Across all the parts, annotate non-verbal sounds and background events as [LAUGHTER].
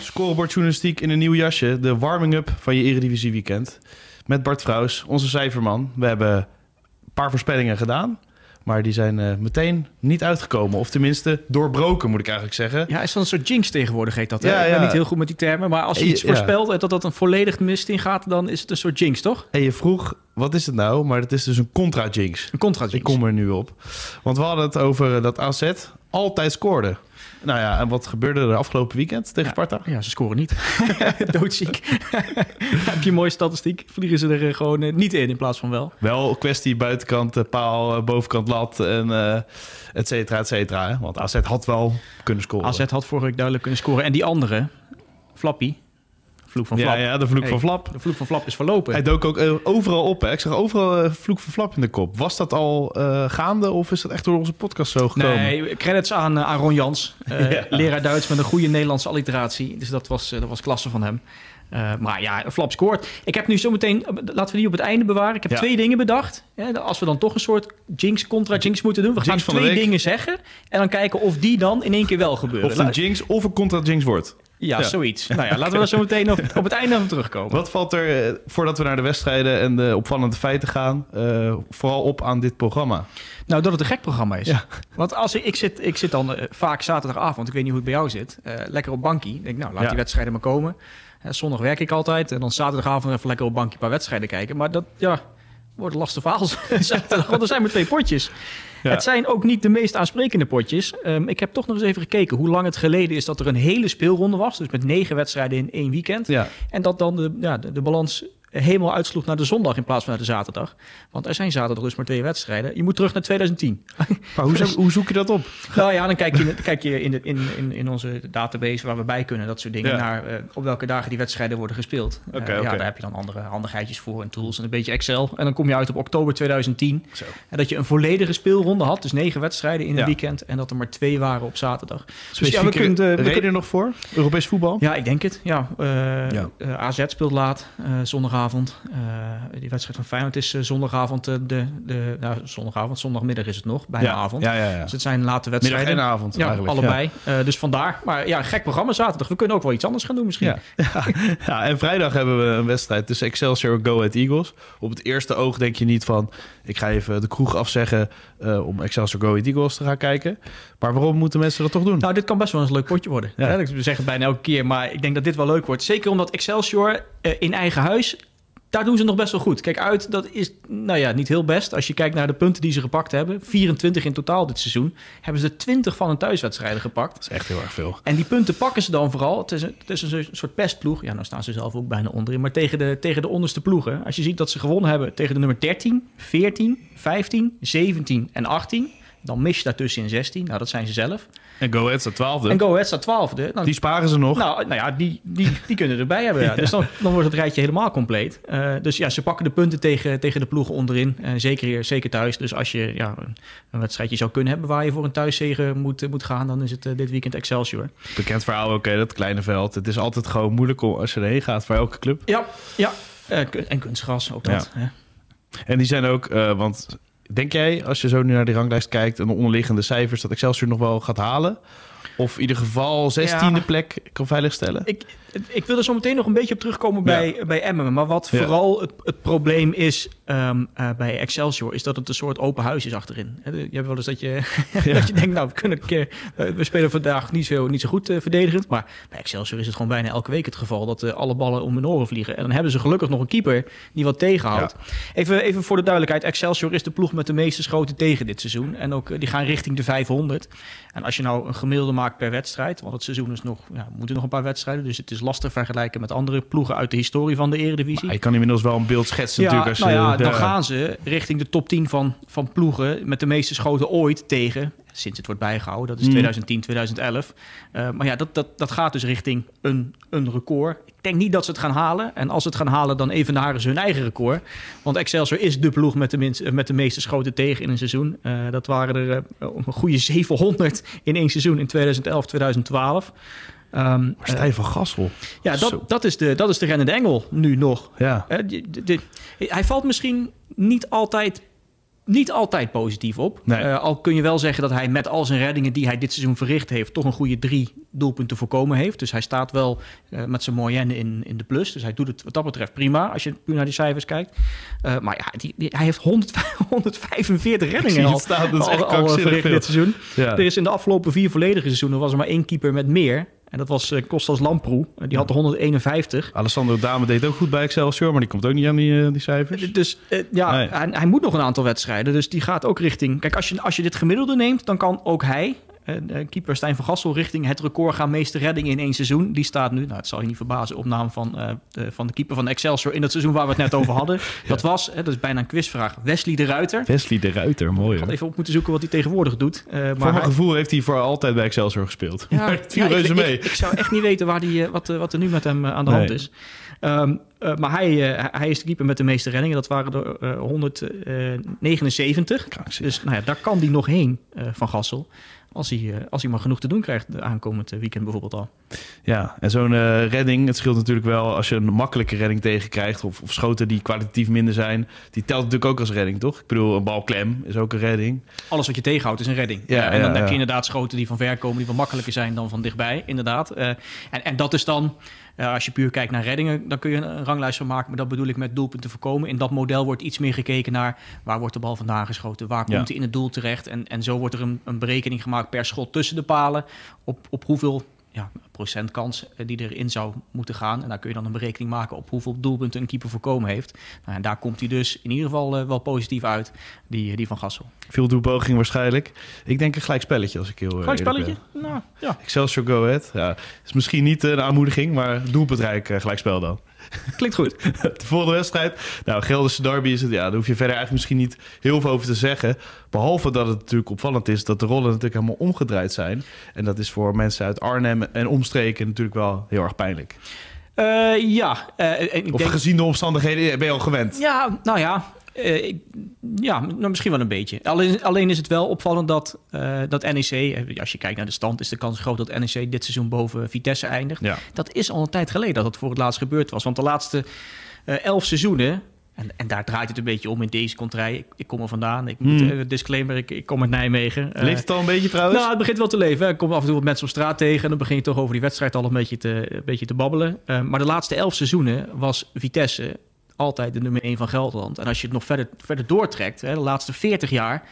Scorebordjournalistiek in een nieuw jasje. De warming-up van je Eredivisie weekend. Met Bart Vrouws, onze cijferman. We hebben een paar voorspellingen gedaan. Maar die zijn uh, meteen niet uitgekomen. Of tenminste doorbroken, moet ik eigenlijk zeggen. Ja, is dan een soort jinx tegenwoordig, heet dat. Ja, ja. Ik ben niet heel goed met die termen. Maar als je iets voorspelt en dat dat een volledig mist in gaat... dan is het een soort jinx, toch? En je vroeg, wat is het nou? Maar het is dus een contra-jinx. Een contra-jinx. Ik kom er nu op. Want we hadden het over dat AZ altijd scoorde. Nou ja, en wat gebeurde er afgelopen weekend tegen Sparta? Ja, ze scoren niet. [LAUGHS] [LAUGHS] Doodziek. [LAUGHS] Heb je een mooie statistiek? Vliegen ze er gewoon eh, niet in in plaats van wel. Wel kwestie buitenkant eh, paal, eh, bovenkant lat en uh, et cetera, et cetera. Want AZ had wel kunnen scoren. AZ had vorige week duidelijk kunnen scoren. En die andere, Flappy, Vloek van Flap. Ja, ja de vloek van Flap. De vloek van Flap is verlopen. Hij dook ook uh, overal op. Hè? Ik zag overal uh, vloek van Flap in de kop. Was dat al uh, gaande of is dat echt door onze podcast zo gekomen? Nee, credits aan, aan Ron Jans. [LAUGHS] ja. Leraar Duits met een goede Nederlandse alliteratie. Dus dat was, dat was klasse van hem. Uh, maar ja, Flap scoort. Ik heb nu zometeen, laten we die op het einde bewaren. Ik heb ja. twee dingen bedacht. Ja, als we dan toch een soort jinx contra jinx moeten doen. We jinx gaan twee dingen zeggen. En dan kijken of die dan in één keer wel gebeuren. Of een jinx of een contra jinx wordt. Ja, ja, zoiets. Nou ja, laten we daar zo meteen op, op het einde van terugkomen. Wat valt er, eh, voordat we naar de wedstrijden en de opvallende feiten gaan, uh, vooral op aan dit programma? Nou, dat het een gek programma is. Ja. Want als ik, ik, zit, ik zit dan uh, vaak zaterdagavond, ik weet niet hoe het bij jou zit, lekker op bankie. Ik denk, nou, laat ja. die wedstrijden maar komen. zondag werk ik altijd en dan zaterdagavond even lekker op bankie een paar wedstrijden kijken. Maar dat, ja, wordt lastig verhaal [LAUGHS] zaterdag, want er zijn maar twee potjes. Het zijn ook niet de meest aansprekende potjes. Um, ik heb toch nog eens even gekeken hoe lang het geleden is dat er een hele speelronde was. Dus met negen wedstrijden in één weekend. Ja. En dat dan de, ja, de, de balans helemaal uitsloeg naar de zondag in plaats van naar de zaterdag. Want er zijn zaterdag dus maar twee wedstrijden. Je moet terug naar 2010. [LAUGHS] Maar hoe, zoek, hoe zoek je dat op? [LAUGHS] Nou ja, dan kijk je, kijk je in, de, in, in, in onze database waar we bij kunnen, dat soort dingen, ja. naar uh, op welke dagen die wedstrijden worden gespeeld. Okay, uh, okay. Ja, daar heb je dan andere handigheidjes voor en tools en een beetje Excel. En dan kom je uit op oktober 2010. Zo. En dat je een volledige speelronde had, dus negen wedstrijden in een weekend. En dat er maar twee waren op zaterdag. Dus ja, we kunnen, uh, reden nog voor? Europees voetbal? Ja, ik denk het. Ja, ja. AZ speelt laat, zondagavond. Uh, die wedstrijd van Feyenoord is uh, zondagavond, uh, de, de, nou, zondagavond, zondagmiddag is het nog, bijna ja, avond. Ja, ja, ja. Dus het zijn late wedstrijden. Middag en avond ja, eigenlijk. allebei. dus vandaar. Maar ja, gek programma zaterdag. We kunnen ook wel iets anders gaan doen misschien. Ja, [LAUGHS] ja. en vrijdag hebben we een wedstrijd tussen Excelsior en Go Ahead Eagles. Op het eerste oog denk je niet van, ik ga even de kroeg afzeggen om Excelsior Go Ahead Eagles te gaan kijken. Maar waarom moeten mensen dat toch doen? Nou, dit kan best wel eens een leuk potje worden. Ja. Ik zeg het bijna elke keer, maar ik denk dat dit wel leuk wordt. Zeker omdat Excelsior in eigen huis daar doen ze nog best wel goed. Kijk, uit, dat is nou ja, niet heel best. Als je kijkt naar de punten die ze gepakt hebben, 24 in totaal dit seizoen, hebben ze 20 van hun thuiswedstrijden gepakt. Dat is echt heel erg veel. En die punten pakken ze dan vooral. Het is een, het is een soort pestploeg. Ja, nou staan ze zelf ook bijna onderin. Maar tegen de, tegen de onderste ploegen. Als je ziet dat ze gewonnen hebben tegen de nummer 13, 14, 15, 17 en 18. Dan mis je daartussen in 16. Nou, dat zijn ze zelf. En Go Ahead staat twaalfde. En Go Ahead staat twaalfde. Nou, die sparen ze nog. Nou, nou ja, die, die, die kunnen erbij hebben. [LAUGHS] Ja. Dus dan, dan wordt het rijtje helemaal compleet. Uh, dus ja, ze pakken de punten tegen, tegen de ploegen onderin. Uh, zeker, hier, zeker thuis. Dus als je ja, een, wedstrijdje zou kunnen hebben... waar je voor een thuiszegen moet, moet gaan... dan is het uh, dit weekend Excelsior. Bekend verhaal ook, okay, dat kleine veld. Het is altijd gewoon moeilijk om, als je erheen gaat voor elke club. Ja, ja. en kunstgras, ook dat. Ja. En die zijn ook, want Denk jij, als je zo nu naar die ranglijst kijkt en de onderliggende cijfers, dat Excelsior nog wel gaat halen? Of in ieder geval 16e ja, plek kan veiligstellen? Ik, ik wil er zo meteen nog een beetje op terugkomen bij, ja. bij Emmen. Maar wat vooral het, het, probleem is um, uh, bij Excelsior... is dat het een soort open huis is achterin. Je hebt wel eens dat je, [LAUGHS] dat je denkt... nou, we, kunnen een keer, we spelen vandaag niet zo, niet zo goed uh, verdedigend. Maar bij Excelsior is het gewoon bijna elke week het geval... dat uh, alle ballen om hun oren vliegen. En dan hebben ze gelukkig nog een keeper die wat tegenhoudt. Ja. Even, even voor de duidelijkheid. Excelsior is de ploeg met de meeste schoten tegen dit seizoen. En ook die gaan richting de 500. En als je nou een gemiddelde maakt per wedstrijd... want het seizoen is nog... Ja, we moeten nog een paar wedstrijden... dus het is lastig vergelijken met andere ploegen uit de historie van de Eredivisie. Maar je kan inmiddels wel een beeld schetsen ja, natuurlijk. Als nou ja, dan gaan ze richting de top 10 van, van ploegen met de meeste schoten ooit tegen sinds het wordt bijgehouden. Dat is 2010, 2011. Uh, maar ja, dat, dat, dat gaat dus richting een, een record. Ik denk niet dat ze het gaan halen. En als ze het gaan halen, dan evenaren ze hun eigen record. Want Excelsior is de ploeg met de, minst, met de meeste schoten tegen in een seizoen. Uh, dat waren er een goede [LAUGHS] 700 in één seizoen in 2011, 2012. Um, Stijn van Gassel. Ja, dat, dat, is de, dat is de rennende engel nu nog. Ja. Uh, de, de, hij valt misschien niet altijd niet altijd positief op. Nee. Uh, al kun je wel zeggen dat hij met al zijn reddingen die hij dit seizoen verricht heeft, toch een goede drie doelpunten voorkomen heeft. Dus hij staat wel uh, met zijn moyenne in, in de plus. Dus hij doet het wat dat betreft prima als je puur naar die cijfers kijkt. Uh, maar ja, die, die, hij heeft 100, 145 [LAUGHS] reddingen al, staan, dat is al, echt al verricht dit seizoen. Ja. Er is in de afgelopen vier volledige seizoenen was er maar één keeper met meer. En dat was uh, Kostas Lamproe. Uh, die had de 151. Alessandro Dame deed ook goed bij Excelsior, maar die komt ook niet aan die, uh, die cijfers. Dus ja, Nee. hij, hij moet nog een aantal wedstrijden. Dus die gaat ook richting... Kijk, als je, als je dit gemiddelde neemt, dan kan ook hij... de keeper Stijn van Gassel richting het record gaan meeste reddingen in één seizoen. Die staat nu, nou het zal je niet verbazen, op naam van, eh, de, van de keeper van Excelsior in het seizoen waar we het net over hadden. [LAUGHS] Dat was, hè, dat is bijna een quizvraag, Wesley de Ruiter. Wesley de Ruiter, mooi Ik had even op moeten zoeken wat hij tegenwoordig doet. Eh, maar Voor mijn hij- gevoel heeft hij voor altijd bij Excelsior gespeeld. Ja, maar [LAUGHS] het viel ja, reuze ik, mee. Ik, ik zou echt niet weten waar die, wat, wat er nu met hem aan de Nee. hand is. Ehm, eh, maar hij, hij is de keeper met de meeste reddingen. Dat waren er eh, 179. Krankzinnig. Dus nou ja, daar kan hij nog heen van Gassel. Als hij, eh, als hij maar genoeg te doen krijgt de aankomend weekend bijvoorbeeld al. Ja, en zo'n eh, redding, het scheelt natuurlijk wel als je een makkelijke redding tegenkrijgt... Of, of schoten die kwalitatief minder zijn, die telt natuurlijk ook als redding, toch? Ik bedoel, een bal klem is ook een redding. Alles wat je tegenhoudt is een redding. Ja, en dan ja, heb je inderdaad schoten die van ver komen... die wat makkelijker zijn dan van dichtbij, inderdaad. Eh, en, en dat is dan... eh, als je puur kijkt naar reddingen, dan kun je een ranglijst van maken. Maar dat bedoel ik met doelpunten voorkomen. In dat model wordt iets meer gekeken naar waar wordt de bal vandaan geschoten, waar Ja. komt hij in het doel terecht. En, en zo wordt er een, een berekening gemaakt per schot tussen de palen. Op, op hoeveel ja, procent kans eh, die erin zou moeten gaan. En daar kun je dan een berekening maken op hoeveel doelpunten een keeper voorkomen heeft. Nou, en daar komt hij dus in ieder geval eh, wel positief uit, die, die van Gassel. Veel doelpoging waarschijnlijk. Ik denk een gelijk spelletje als ik heel eh, Gelijk spelletje? Nou, ja. Excelsior Go Ahead. Ja, is misschien niet eh, een aanmoediging, maar doelpuntrijk uh, gelijkspel dan. Klinkt goed. [LAUGHS] De volgende wedstrijd. Nou, Gelderse derby is het. Ja, daar hoef je verder eigenlijk misschien niet heel veel over te zeggen. Behalve dat het natuurlijk opvallend is dat de rollen natuurlijk helemaal omgedraaid zijn. En dat is voor mensen uit Arnhem en omstreken natuurlijk wel heel erg pijnlijk. Eh, ja, eh, ik Of denk... gezien de omstandigheden ben je al gewend. Ja, nou ja. Eh, ik- ja, nou, misschien wel een beetje. Alleen, alleen is het wel opvallend dat, eh, dat NEC, eh, als je kijkt naar de stand, is de kans groot dat NEC dit seizoen boven Vitesse eindigt. Ja. Dat is al een tijd geleden dat het voor het laatst gebeurd was. Want de laatste elf seizoenen, en, en daar draait het een beetje om in deze contrij. Ik, ik kom er vandaan. Ik moet, Hmm. disclaimer, ik, ik kom uit Nijmegen. Leeft het al een beetje trouwens? nou, het begint wel te leven. hè. Ik kom af en toe wat mensen op straat tegen. En dan begin je toch over die wedstrijd al een beetje te, een beetje te babbelen. Maar de laatste elf seizoenen was Vitesse altijd de nummer 1 van Gelderland. En als je het nog verder, verder doortrekt, hè, de laatste 40 jaar...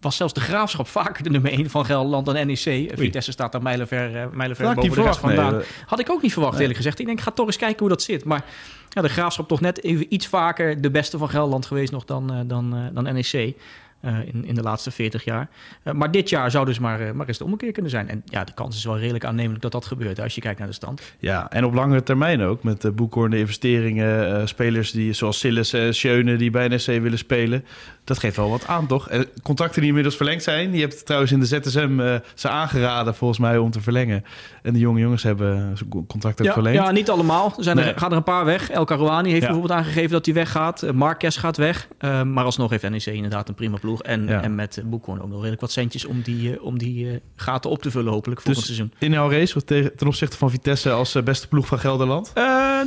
was zelfs de Graafschap [LAUGHS] vaker de nummer 1 van Gelderland dan NEC. Vitesse staat daar mijlenver, uh, mijlenver boven de rest vandaan. nee. Had ik ook niet verwacht, eerlijk gezegd. Ik denk, ga toch eens kijken hoe dat zit. Maar ja, de Graafschap toch net even iets vaker de beste van Gelderland geweest nog dan, eh, dan, eh, dan NEC. Eh, in, in de laatste 40 jaar. Eh, maar dit jaar zou dus maar, eh, maar eens de ommekeer kunnen zijn. En ja, de kans is wel redelijk aannemelijk dat dat gebeurt als je kijkt naar de stand. Ja, en op langere termijn ook. Met de boekhoornde investeringen, spelers die, zoals Sillis en Schöne die bij NSC willen spelen. Dat geeft wel wat aan, toch? En contracten die inmiddels verlengd zijn. Je hebt trouwens in de ZSM ze aangeraden, volgens mij, om te verlengen. En de jonge jongens hebben zijn contract ook Ja, verlengd. ja, niet allemaal. Er zijn Nee. er, gaan er een paar weg. El Karouani heeft Ja. bijvoorbeeld aangegeven dat hij weggaat. Marquez gaat weg. Maar alsnog heeft NEC inderdaad een prima ploeg. En, Ja. en met uh, Boekhoorn ook nog redelijk wat centjes om die, uh, om die uh, gaten op te vullen hopelijk volgend dus seizoen. in jouw race ten, opzichte van Vitesse als beste ploeg van Gelderland?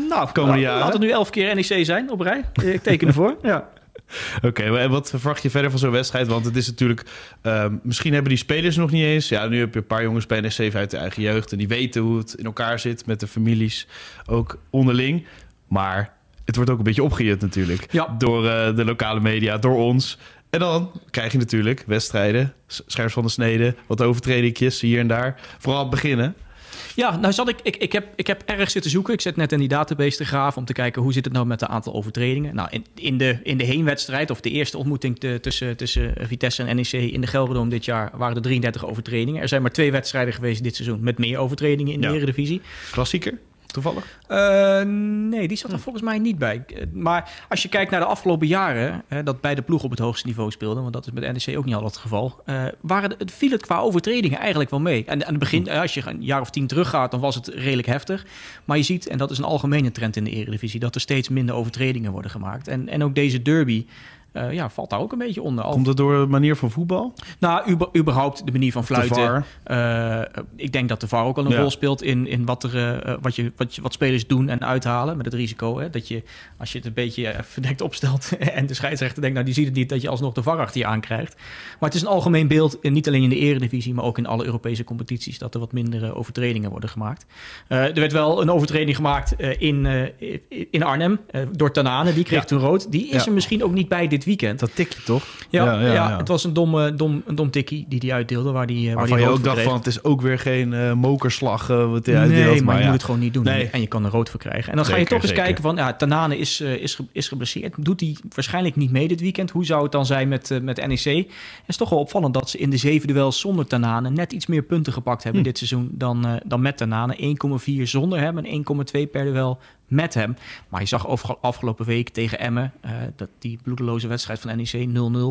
Nou, komende jaren. Laat het nu elf keer NEC zijn op rij. Ik teken ervoor. [LAUGHS] ja. Oké, okay, en wat verwacht je verder van zo'n wedstrijd? Want het is natuurlijk... Uh, misschien hebben die spelers nog niet eens... Ja, nu heb je een paar jongens bij NSC uit de eigen jeugd... en die weten hoe het in elkaar zit met de families. Ook onderling. Maar het wordt ook een beetje opgejut natuurlijk. Ja. Door uh, de lokale media, door ons. En dan krijg je natuurlijk wedstrijden, scherps van de snede... wat overtredingjes hier en daar. Vooral het beginnen. Ja, nou zat ik, ik, ik, heb, ik heb erg zitten zoeken. Ik zet net in die database te graven om te kijken hoe zit het nou met het aantal overtredingen. Nou, in, in, de, in de heenwedstrijd of de eerste ontmoeting te, tussen, tussen Vitesse en NEC in de Gelredome dit jaar waren er 33 overtredingen. Er zijn maar twee wedstrijden geweest dit seizoen met meer overtredingen in de Ja. Eredivisie. Klassieker? Toevallig? Uh, nee, die zat er volgens mij niet bij. Maar als je kijkt naar de afgelopen jaren, hè, dat beide ploegen op het hoogste niveau speelden, want dat is met NEC ook niet altijd het geval, uh, waren het viel het qua overtredingen eigenlijk wel mee. En aan het begin, als je een jaar of tien teruggaat, dan was het redelijk heftig. Maar je ziet, en dat is een algemene trend in de Eredivisie, dat er steeds minder overtredingen worden gemaakt. En, en ook deze derby uh, ja, valt daar ook een beetje onder. Komt het door de manier van voetbal? Nou, überhaupt de manier van fluiten. Uh, ik denk dat de VAR ook al een rol speelt in, in wat, er, uh, wat, je, wat, je, wat spelers doen en uithalen. Met het risico hè, dat je, als je het een beetje verdekt opstelt [LAUGHS] en de scheidsrechter denkt, nou die ziet het niet, dat je alsnog de VAR achter je aankrijgt. Maar het is een algemeen beeld, niet alleen in de eredivisie, maar ook in alle Europese competities, dat er wat minder overtredingen worden gemaakt. er werd wel een overtreding gemaakt in, in Arnhem door Tanane, die kreeg toen rood. Die is er misschien ook niet bij dit weekend. Dat tikje toch? Ja, ja, ja, het was een dom, dom, een dom tikkie die hij uitdeelde. Waar die, waar die je ook dacht van het is ook weer geen uh, mokerslag uh, wat hij nee, uitdeelt. maar, je moet het gewoon niet doen. Nee. En je kan er rood voor krijgen. En dan zeker, ga je toch eens zeker. kijken van, ja, Tanane is, uh, is, is geblesseerd. Doet hij waarschijnlijk niet mee dit weekend. Hoe zou het dan zijn met, met NEC? Het is toch wel opvallend dat ze in de zeven duels zonder Tanane net iets meer punten gepakt hebben hm. dit seizoen dan, dan met Tanane. 1,4 zonder hem en 1,2 per duel met hem. Maar je zag over, afgelopen week tegen Emmen, uh, dat die bloedeloze wedstrijd van NEC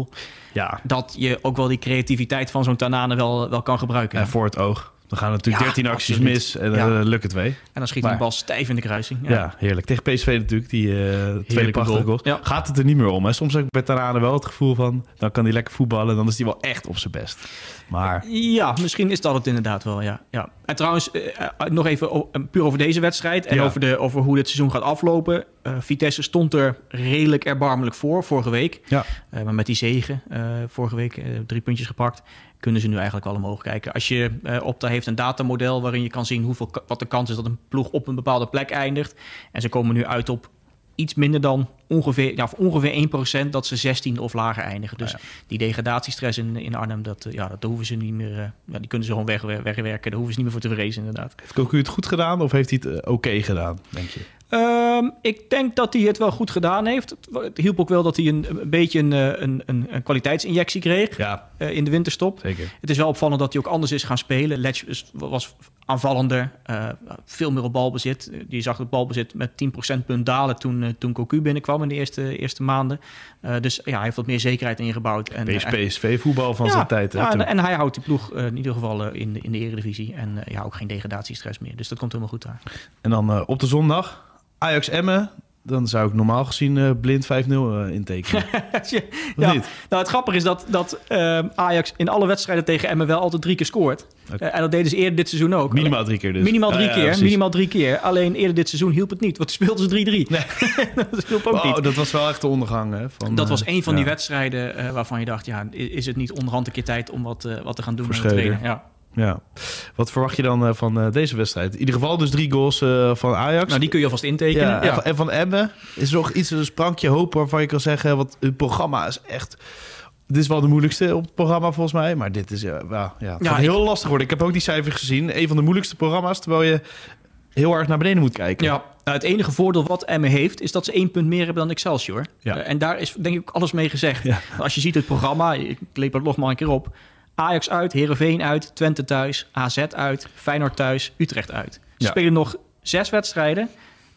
0-0, ja. dat je ook wel die creativiteit van zo'n Tanane wel, wel kan gebruiken. Ja, voor het oog. Dan gaan natuurlijk ja, 13 acties absoluut. mis en dan ja. lukt het twee. En dan schiet hij een bal stijf in de kruising. Ja, ja heerlijk. Tegen PSV natuurlijk, die uh, twee prachtige goals. Gaat het er niet meer om. Hè? Soms heb ik bij Tanane wel het gevoel van... dan kan hij lekker voetballen dan is hij wel echt op zijn best. Maar... Ja, misschien is dat het inderdaad wel, ja. ja. En trouwens, uh, nog even puur over deze wedstrijd... en over, de, over hoe dit seizoen gaat aflopen. Vitesse stond er redelijk erbarmelijk voor vorige week. Ja. maar met die zegen, vorige week drie puntjes gepakt kunnen ze nu eigenlijk wel omhoog kijken. Als je uh, Opta heeft een datamodel waarin je kan zien hoeveel, wat de kans is dat een ploeg op een bepaalde plek eindigt. En ze komen nu uit op iets minder dan ongeveer, ja, ongeveer 1% dat ze 16 of lager eindigen. Dus die degradatiestress in, in Arnhem, dat, ja, dat hoeven ze niet meer. Uh, ja, die kunnen ze gewoon weg, wegwerken. Daar hoeven ze niet meer voor te vrezen, inderdaad. Heeft Cocu het goed gedaan of heeft hij het uh, oké okay gedaan, denk je? Um, ik denk dat hij het wel goed gedaan heeft. Het hielp ook wel dat hij een, een beetje een, een, een, een kwaliteitsinjectie kreeg ja. uh, in de winterstop. Zeker. Het is wel opvallend dat hij ook anders is gaan spelen. Letch was aanvallender, uh, veel meer op balbezit. Je zag het balbezit met 10% punt dalen toen, uh, toen Cocu binnenkwam in de eerste, eerste maanden. Dus ja, hij heeft wat meer zekerheid ingebouwd. En, PSV-voetbal van ja, zijn tijd. Hè, ja, en, en, hij houdt die ploeg in ieder geval in, de, in de eredivisie. En ja, ook geen degradatiestress meer. Dus dat komt helemaal goed daar. En dan op de zondag Ajax Emmen, dan zou ik normaal gezien uh, blind 5-0 uh, intekenen. [LAUGHS] ja, nou, het grappige is dat, dat uh, Ajax in alle wedstrijden tegen Emmen wel altijd drie keer scoort. Okay. En dat deden ze eerder dit seizoen ook. Minimaal drie keer dus. Minimaal drie keer, ja, minimaal drie keer. Alleen eerder dit seizoen hielp het niet, want speelden ze 3-3. Nee. [LAUGHS] dat hielp ook wow, niet. Dat was wel echt de ondergang. Hè, van, dat was een van die wedstrijden waarvan je dacht, ja, is het niet onderhand een keer tijd om wat, wat te gaan doen? Met ja. Ja. Wat verwacht je dan uh, van uh, deze wedstrijd? In ieder geval dus drie goals uh, van Ajax. Nou, die kun je alvast intekenen. Ja, ja. En van Emmen is er nog iets, een sprankje hoop waarvan je kan zeggen... wat het programma is echt... Dit is wel de moeilijkste op het programma volgens mij. Maar dit is ja, ja, het ja, heel ik... lastig worden. Ik heb ook die cijfers gezien. Een van de moeilijkste programma's, terwijl je heel erg naar beneden moet kijken. Ja, nou, het enige voordeel wat Emmen heeft, is dat ze één punt meer hebben dan Excelsior. Ja. en daar is denk ik alles mee gezegd. Ja. Als je ziet het programma, ik leep het nog maar een keer op... Ajax uit, Herenveen uit, Twente thuis, AZ uit, Feyenoord thuis, Utrecht uit. Ze ja. spelen nog zes wedstrijden.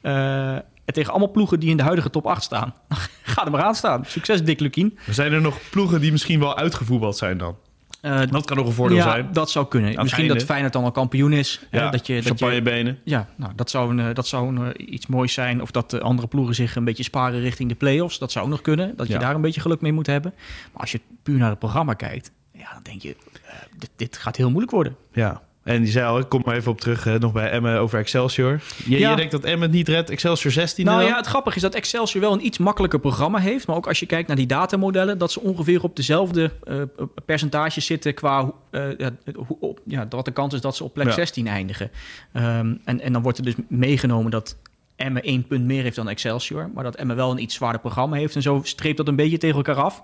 Uh, tegen allemaal ploegen die in de huidige top 8 staan. [LAUGHS] Ga er maar aan staan. Succes, Dick Lukien. Zijn er nog ploegen die misschien wel uitgevoetbald zijn dan? Uh, dat kan nog een voordeel ja, zijn. dat zou kunnen. Aan Misschien dat Feyenoord dan al kampioen is. Ja, dat je, champagnebenen. Ja, nou, dat zou, een, dat zou een, iets moois zijn. Of dat de andere ploegen zich een beetje sparen richting de play-offs. Dat zou ook nog kunnen. Dat je Ja. daar een beetje geluk mee moet hebben. Maar als je puur naar het programma kijkt... Ja, dan denk je, eh, dit, dit gaat heel moeilijk worden. Ja. En die zei al, ik kom maar even op terug eh, nog bij Emmen over Excelsior. Je, Ja. je denkt dat Emmen het niet redt, Excelsior 16 Nou ja, het grappige is dat Excelsior wel een iets makkelijker programma heeft. Maar ook als je kijkt naar die datamodellen, dat ze ongeveer op dezelfde eh, percentages zitten qua eh, ja, hoe- op, ja, wat de kans is dat ze op plek Ja. 16 eindigen. Ehm, en, en dan wordt er dus meegenomen dat Emmen één punt meer heeft dan Excelsior. Maar dat Emmen wel een iets zwaarder programma heeft. En zo streept dat een beetje tegen elkaar af.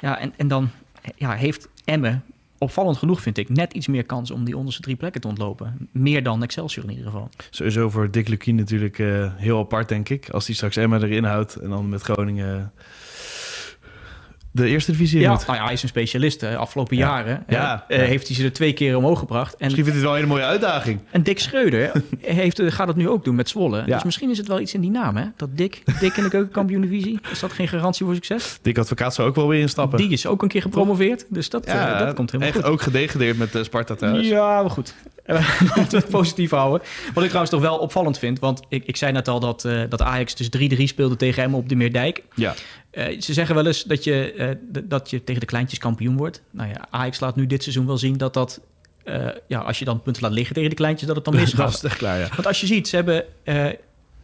Ja, en, en dan ja, heeft Emmen, opvallend genoeg vind ik, net iets meer kans om die onderste drie plekken te ontlopen. Meer dan Excelsior in ieder geval. Sowieso voor Dick Lukien natuurlijk eh, heel apart, denk ik. Als hij straks Emmen erin houdt en dan met Groningen... de eerste divisie Ja, moet. nou ja, hij is een specialist. hè. Afgelopen Ja. jaren Ja. eh, Ja. heeft hij ze er twee keer omhoog gebracht. En, Misschien vindt hij het wel een hele mooie uitdaging. en Dick Schreuder [LAUGHS] heeft, eh, gaat het nu ook doen met Zwolle. Ja. Dus misschien is het wel iets in die naam, hè? Dat Dick, Dick in de keukenkampioen-divisie. Is dat geen garantie voor succes? Dick Advocaat zou ook wel weer instappen. Die is ook een keer gepromoveerd. Dus dat, eh, dat komt helemaal echt goed. ook gedegradeerd met Sparta thuis. Ja, maar goed. [LAUGHS] Laten we het positief houden. Wat ik trouwens toch wel opvallend vind. Want ik, ik zei net al dat, eh, dat Ajax dus 3-3 speelde tegen hem op de Meerdijk. Ja. Eh, ze zeggen wel eens dat je, eh, dat je tegen de kleintjes kampioen wordt. Nou ja, Ajax laat nu dit seizoen wel zien dat dat... eh, ja, als je dan punten laat liggen tegen de kleintjes, dat het dan misgaat. [LAUGHS] klaar, ja. Want als je ziet, ze hebben eh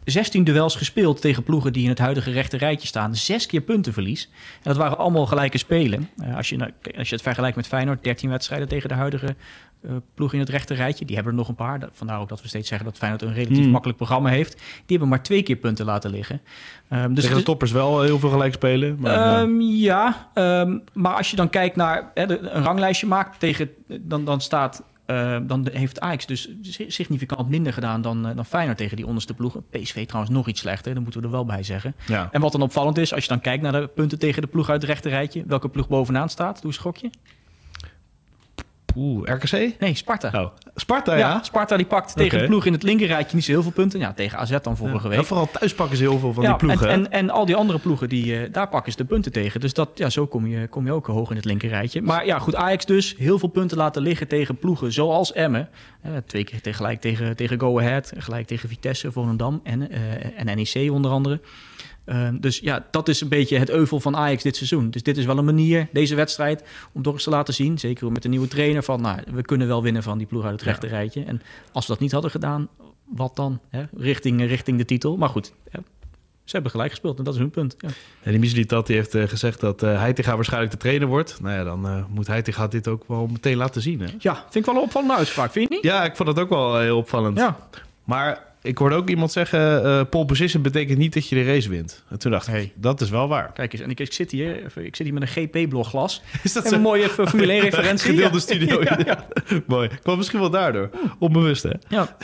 16 duels gespeeld tegen ploegen die in het huidige rechte rijtje staan. Zes keer puntenverlies. En dat waren allemaal gelijke spelen. Als, je, nou- als je het vergelijkt met Feyenoord, 13 wedstrijden tegen de huidige eh ploeg in het rechte rijtje. Die hebben er nog een paar. Vandaar ook dat we steeds zeggen dat Feyenoord een relatief Hmm. makkelijk programma heeft. Die hebben maar twee keer punten laten liggen. Ehm, dus Tegen de toppers wel heel veel gelijk spelen. Maar, eh, Ehm, ja, ehm, maar als je dan kijkt naar hè, een ranglijstje maakt tegen, dan, dan staat. eh, dan heeft Ajax dus si- significant minder gedaan dan, eh, dan Feyenoord tegen die onderste ploegen. PSV trouwens nog iets slechter, dat moeten we er wel bij zeggen. ja. En wat dan opvallend is, als je dan kijkt naar de punten tegen de ploeg uit het rechte rijtje, welke ploeg bovenaan staat, doe een gokje. Oeh, RKC? Nee, Sparta. Oh, Sparta, ja, ja. Sparta die pakt tegen de ploeg in het linkerrijtje niet zo heel veel punten. Ja, tegen AZ dan vorige Ja, week. vooral thuis pakken ze heel veel van ja, die ploegen. En, en, en al die andere ploegen, die, eh, daar pakken ze de punten tegen. Dus dat, ja, zo kom je, kom je ook hoog in het linkerrijtje. Maar ja, goed, Ajax dus heel veel punten laten liggen tegen ploegen zoals Emmen. Eh, twee keer tegelijk tegen, tegen Go Ahead, gelijk tegen Vitesse, Volendam en, eh, en NEC onder andere. Eh, dus ja, dat is een beetje het euvel van Ajax dit seizoen. Dus dit is wel een manier, deze wedstrijd, om toch eens te laten zien, zeker met de nieuwe trainer, van nou, we kunnen wel winnen van die ploeg uit het rechte rijtje. En als we dat niet hadden gedaan, wat dan? Hè? Richting, richting de titel. Maar goed, ze hebben gelijk gespeeld en dat is hun punt. Ja. En die Mislitat die heeft eh, gezegd dat eh Heitinga waarschijnlijk de trainer wordt. Nou ja, dan eh, moet Heitinga dit ook wel meteen laten zien. Hè? ja, vind ik wel een opvallende uitspraak, vind je niet? Ja, ik vond het ook wel heel opvallend. Ja. Maar ik hoorde ook iemand zeggen, eh pole position betekent niet dat je de race wint. En toen dacht ik, Hey. dat is wel waar. Kijk eens, en ik, ik, zit hier, even- ik zit hier met een GP-blogglas. [LAUGHS] Is dat En een mooie F- Formule 1-referentie. [LAUGHS] Gedeelde Ja. studio. [LAUGHS] Ja, ja. Mooi. Kwam misschien wel daardoor. Onbewust, hè? Ja.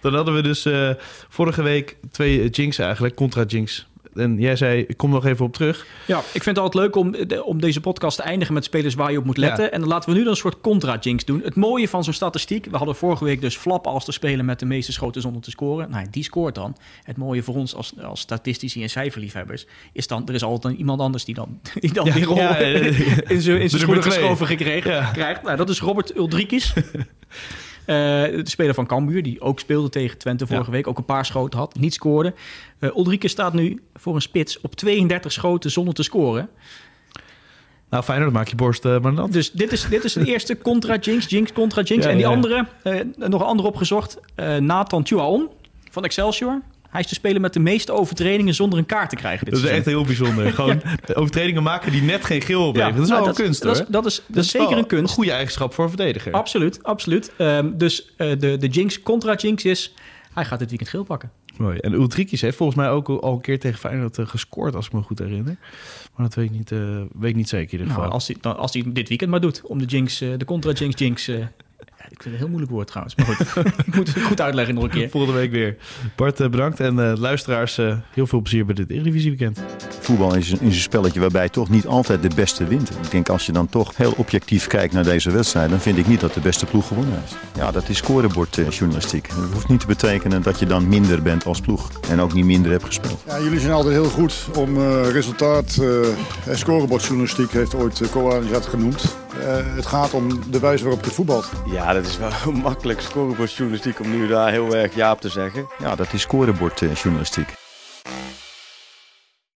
Dan hadden we dus eh, vorige week twee eh, jinx eigenlijk, contra jinx. En jij zei, ik kom nog even op terug. Ja, ik vind het altijd leuk om, om deze podcast te eindigen met spelers waar je op moet letten. Ja. En dan laten we nu dan een soort contra-jinx doen. Het mooie van zo'n statistiek, we hadden vorige week dus Flap als te spelen met de meeste schoten zonder te scoren. Nou, die scoort dan. Het mooie voor ons als, als statistici en cijferliefhebbers is dan, er is altijd iemand anders die dan, [LAUGHS] die, dan Ja, die rol ja, in zijn nummer schoenen geschoven gekregen, krijgt. Nou, dat is Robert Uldrikis. [LAUGHS] Eh, de speler van Cambuur, die ook speelde tegen Twente vorige week. Ook een paar schoten had, niet scoorde. Eh Ulrike staat nu voor een spits op 32 schoten zonder te scoren. Nou, dan maak je borst eh, maar nat. Dus dit is, dit is de eerste contra Jinx, Jinx contra Jinx. Ja, en die ja. andere, nog een andere opgezocht. Nathan Chuaon van Excelsior. Hij is te spelen met de meeste overtredingen zonder een kaart te krijgen. Dit Dat is seizoen. echt heel bijzonder. [LAUGHS] Gewoon overtredingen maken die net geen geel opleveren. dat is wel nou, een kunst, dat, hoor. is- dat is, dat is wel zeker een kunst. goede eigenschap voor een verdediger. Absoluut, absoluut. Ehm, dus eh, de, de Jinx contra Jinx is... Hij gaat dit weekend geel pakken. Mooi. En Ulrikis heeft volgens mij ook al een keer tegen Feyenoord eh, gescoord, als ik me goed herinner. Maar dat weet ik niet, eh, weet ik niet zeker in ieder geval. Nou, als hij, dan, als hij dit weekend maar doet om de Jinx, de contra Jinx Jinx... ja, ik vind het een heel moeilijk woord trouwens, maar goed. [LAUGHS] ik moet het goed uitleggen nog een keer. Volgende week weer. Bart, eh, bedankt. En eh, luisteraars, eh, heel veel plezier bij dit Eredivisie weekend. Voetbal is een, is een spelletje waarbij toch niet altijd de beste wint. Ik denk als je dan toch heel objectief kijkt naar deze wedstrijd, dan vind ik niet dat de beste ploeg gewonnen heeft. Ja, dat is scorebordjournalistiek. Dat hoeft niet te betekenen dat je dan minder bent als ploeg en ook niet minder hebt gespeeld. Ja, jullie zijn altijd heel goed om eh, resultaat eh, en scorebordjournalistiek, heeft ooit uh, Koanis dat genoemd. Eh, het gaat om de wijze waarop je voetbalt. Ja, dat is wel [LAUGHS] makkelijk scorebordjournalistiek om nu daar heel erg ja op te zeggen. Ja, dat is scorebordjournalistiek.